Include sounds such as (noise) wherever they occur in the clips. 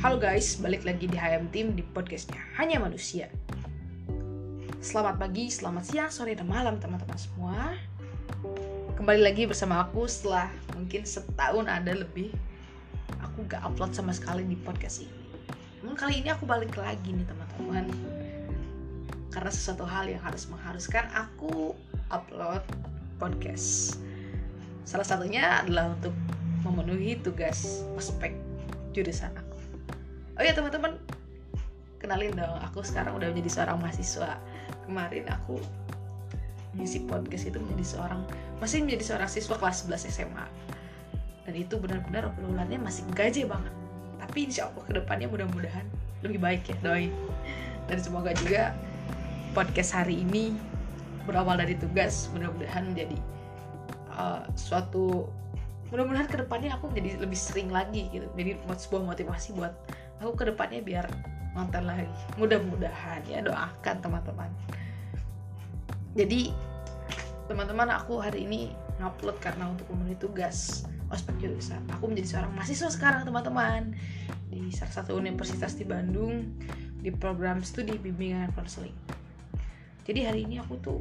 Halo guys, balik lagi di HM Team di podcastnya Hanya Manusia. Selamat pagi, selamat siang, sore, dan malam teman-teman semua. Kembali lagi bersama aku setelah mungkin setahun ada lebih Aku gak upload sama sekali di podcast ini. Namun kali ini aku balik lagi nih teman-teman. Karena sesuatu hal yang harus mengharuskan aku upload podcast. Salah satunya adalah untuk memenuhi tugas ospek jurusan aku oh ya teman-teman. Kenalin dong aku sekarang udah menjadi seorang mahasiswa. Kemarin aku mengisi podcast itu menjadi seorang masih menjadi seorang siswa kelas 11 SMA dan itu benar-benar obrolannya masih gaje banget. Tapi insya Allah ke depannya mudah-mudahan lebih baik ya doi. Dan semoga juga podcast hari ini berawal dari tugas mudah-mudahan menjadi uh, suatu mudah-mudahan ke depannya aku menjadi lebih sering lagi gitu. Jadi sebuah motivasi buat aku ke depannya biar nonton lagi. Mudah-mudahan ya doakan teman-teman. Jadi teman-teman aku hari ini ngupload karena untuk memenuhi tugas ospek jurusan. Aku menjadi seorang mahasiswa sekarang teman-teman di salah satu universitas di Bandung di program studi bimbingan konseling. Jadi hari ini aku tuh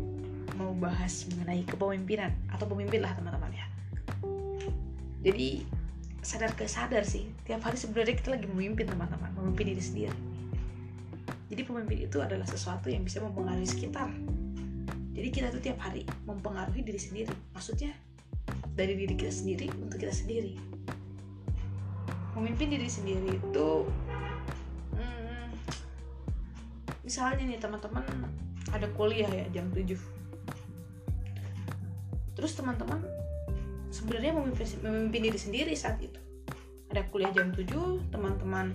mau bahas mengenai kepemimpinan atau pemimpin lah teman-teman ya. Jadi sadar ke sadar sih. Tiap hari sebenarnya kita lagi memimpin teman-teman memimpin diri sendiri. Jadi pemimpin itu adalah sesuatu yang bisa mempengaruhi sekitar. Jadi kita tuh tiap hari mempengaruhi diri sendiri. Maksudnya dari diri kita sendiri untuk kita sendiri. Memimpin diri sendiri itu hmm, misalnya nih teman-teman ada kuliah ya jam 7 terus teman-teman sebenarnya memimpin, memimpin diri sendiri saat itu. Ada kuliah jam 7 teman-teman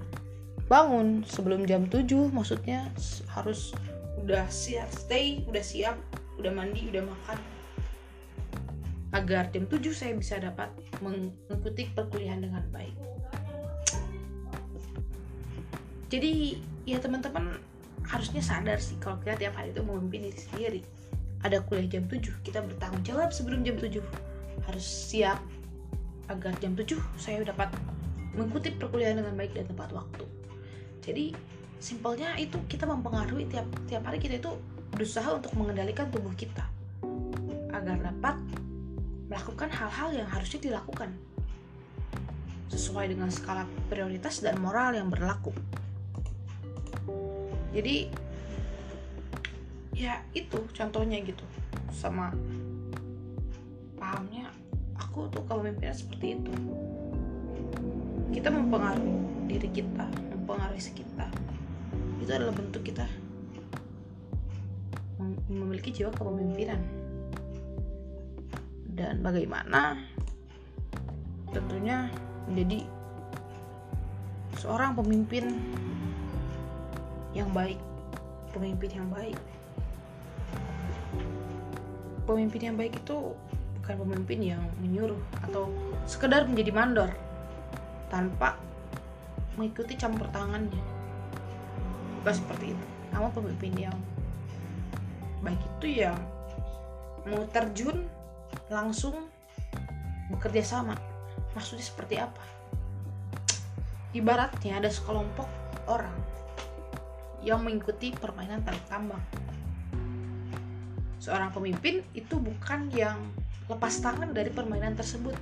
bangun sebelum jam 7 maksudnya harus udah siap stay udah siap udah mandi udah makan. Agar jam 7 saya bisa dapat mengikuti perkuliahan dengan baik. Jadi ya teman-teman harusnya sadar sih kalau kita tiap hari itu memimpin diri sendiri. Ada kuliah jam 7 kita bertanggung jawab sebelum jam 7 harus siap agar jam 7 saya dapat mengikuti perkuliahan dengan baik dan tepat waktu. Jadi simpelnya itu kita mempengaruhi tiap tiap hari kita itu berusaha untuk mengendalikan tubuh kita agar dapat melakukan hal-hal yang harusnya dilakukan sesuai dengan skala prioritas dan moral yang berlaku. Jadi ya itu contohnya gitu sama pahamnya aku tuh kepemimpinan seperti itu. Kita mempengaruhi diri kita mempengaruhi sekitar itu adalah bentuk kita memiliki jiwa kepemimpinan. Dan bagaimana tentunya menjadi seorang pemimpin yang baik pemimpin yang baik. Pemimpin yang baik itu bukan pemimpin yang menyuruh atau sekedar menjadi mandor tanpa mengikuti campur tangannya. Bukan seperti itu. Namun pemimpin yang baik itu yang mau terjun langsung bekerja sama. Maksudnya seperti apa? Ibaratnya ada sekelompok orang yang mengikuti permainan tarik tambang. Seorang pemimpin itu bukan yang lepas tangan dari permainan tersebut.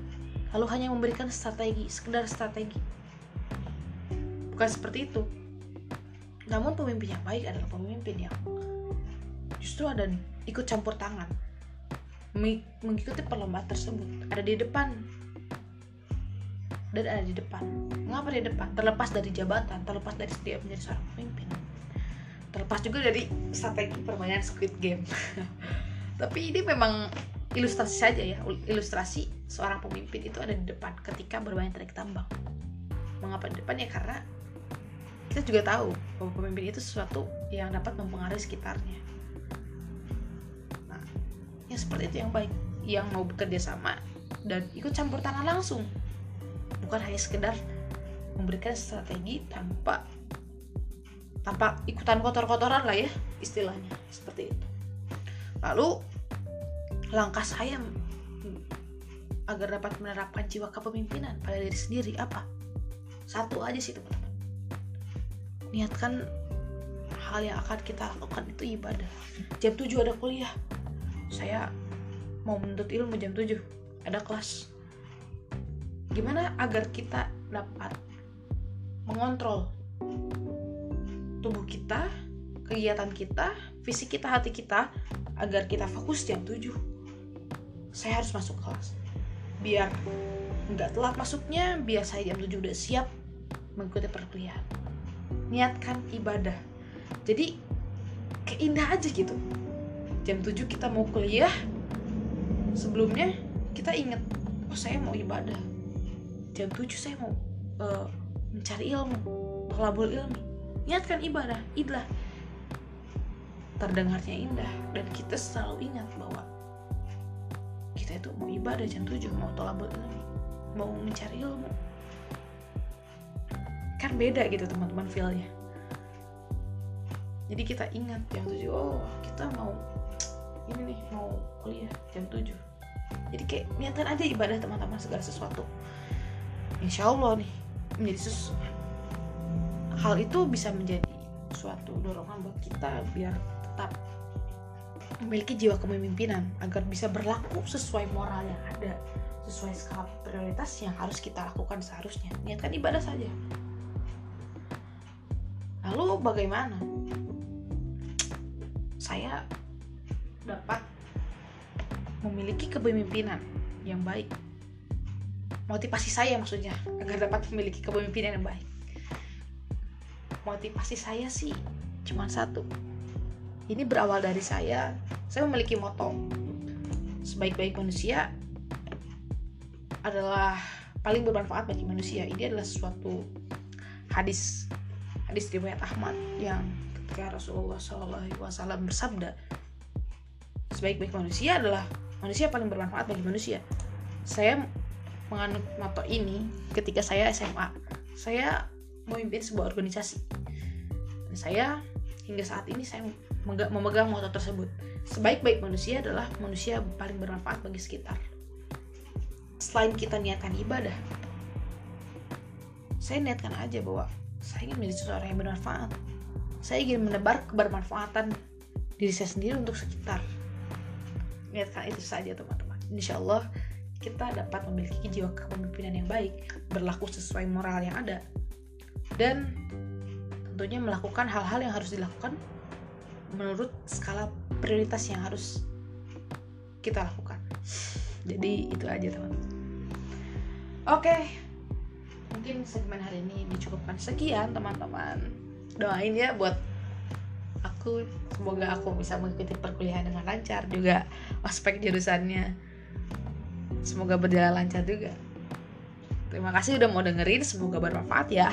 Lalu hanya memberikan strategi sekedar strategi. Bukan seperti itu. Namun pemimpin yang baik adalah pemimpin yang justru ada ikut campur tangan. Mengikuti perlombaan tersebut. Ada di depan. Dan ada di depan. Mengapa di depan? Terlepas dari jabatan terlepas dari setiap menjadi seorang pemimpin. Terlepas juga dari strategi permainan Squid Game. (laughs) Tapi ini memang ilustrasi saja ya. Ilustrasi seorang pemimpin itu ada di depan ketika bermain tarik tambang. Mengapa di depan ya karena kita juga tahu bahwa pemimpin itu sesuatu yang dapat mempengaruhi sekitarnya. Nah yang seperti itu yang baik yang mau bekerja sama dan ikut campur tangan langsung. Bukan hanya sekedar memberikan strategi tanpa tanpa ikutan kotor-kotoran lah ya istilahnya seperti itu. Lalu langkah saya agar dapat menerapkan jiwa kepemimpinan pada diri sendiri apa? Satu aja sih teman-teman. niatkan hal yang akan kita lakukan itu ibadah. Jam 7 ada kuliah. Saya mau menuntut ilmu jam 7 ada kelas. Gimana agar kita dapat mengontrol tubuh kita kegiatan kita fisik kita hati kita agar kita fokus jam 7 saya harus masuk kelas. Biar nggak telat masuknya biar saya jam 7 udah siap mengikuti perkuliahan. Niatkan ibadah. Jadi kayak indah aja gitu. Jam 7 kita mau kuliah sebelumnya kita inget oh saya mau ibadah. Jam 7 saya mau uh, mencari ilmu tolabul ilmi niatkan ibadah ibadah terdengarnya indah dan kita selalu ingat bahwa itu mau ibadah jam 7 mau tolabul ilmi mau mencari ilmu. Kan beda gitu teman-teman feelnya. Jadi kita ingat jam 7 oh kita mau ini nih mau kuliah jam 7 jadi kayak niatan aja ibadah teman-teman segala sesuatu. Insya Allah nih menjadi sesuatu hal itu bisa menjadi suatu dorongan buat kita biar tetap memiliki jiwa kepemimpinan agar bisa berlaku sesuai moral yang ada sesuai skala prioritas yang harus kita lakukan seharusnya. Niatkan ibadah saja. Lalu bagaimana? Saya dapat memiliki kepemimpinan yang baik. Motivasi saya maksudnya agar dapat memiliki kepemimpinan yang baik. Motivasi saya sih cuma satu ini berawal dari saya. Saya memiliki moto sebaik-baik manusia adalah paling bermanfaat bagi manusia. Ini adalah suatu hadis. Hadis riwayat Ahmad yang ketika Rasulullah SAW bersabda sebaik-baik manusia adalah manusia paling bermanfaat bagi manusia. Saya menganut moto ini ketika saya SMA saya memimpin sebuah organisasi. Dan saya hingga saat ini saya memegang moto tersebut. Sebaik-baik manusia adalah manusia paling bermanfaat bagi sekitar. Selain kita niatkan ibadah saya niatkan aja bahwa saya ingin menjadi seseorang yang bermanfaat. Saya ingin menebar kebermanfaatan diri saya sendiri untuk sekitar. Niatkan itu saja teman-teman. Insya Allah kita dapat memiliki jiwa kepemimpinan yang baik berlaku sesuai moral yang ada dan tentunya melakukan hal-hal yang harus dilakukan menurut skala prioritas yang harus kita lakukan. Jadi itu aja teman-teman. Oke. Mungkin segmen hari ini dicukupkan sekian teman-teman. Doain ya buat aku. Semoga aku bisa mengikuti perkuliahan dengan lancar juga aspek jurusannya. Semoga berjalan lancar juga. Terima kasih udah mau dengerin. Semoga bermanfaat ya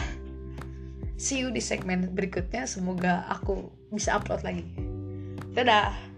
see you di segmen berikutnya. Semoga aku bisa upload lagi. Dadah